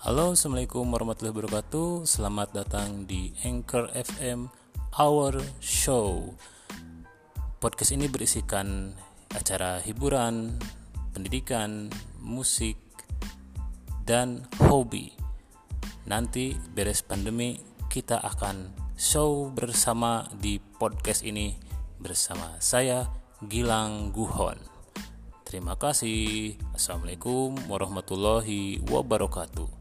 Halo, Assalamualaikum warahmatullahi wabarakatuh. Selamat datang di Anchor FM Our Show. Podcast ini berisikan acara hiburan, pendidikan, musik, dan hobi. Nanti beres pandemi kita akan show bersama di podcast ini bersama saya Gilang Guhon. Terima kasih. Assalamualaikum warahmatullahi wabarakatuh.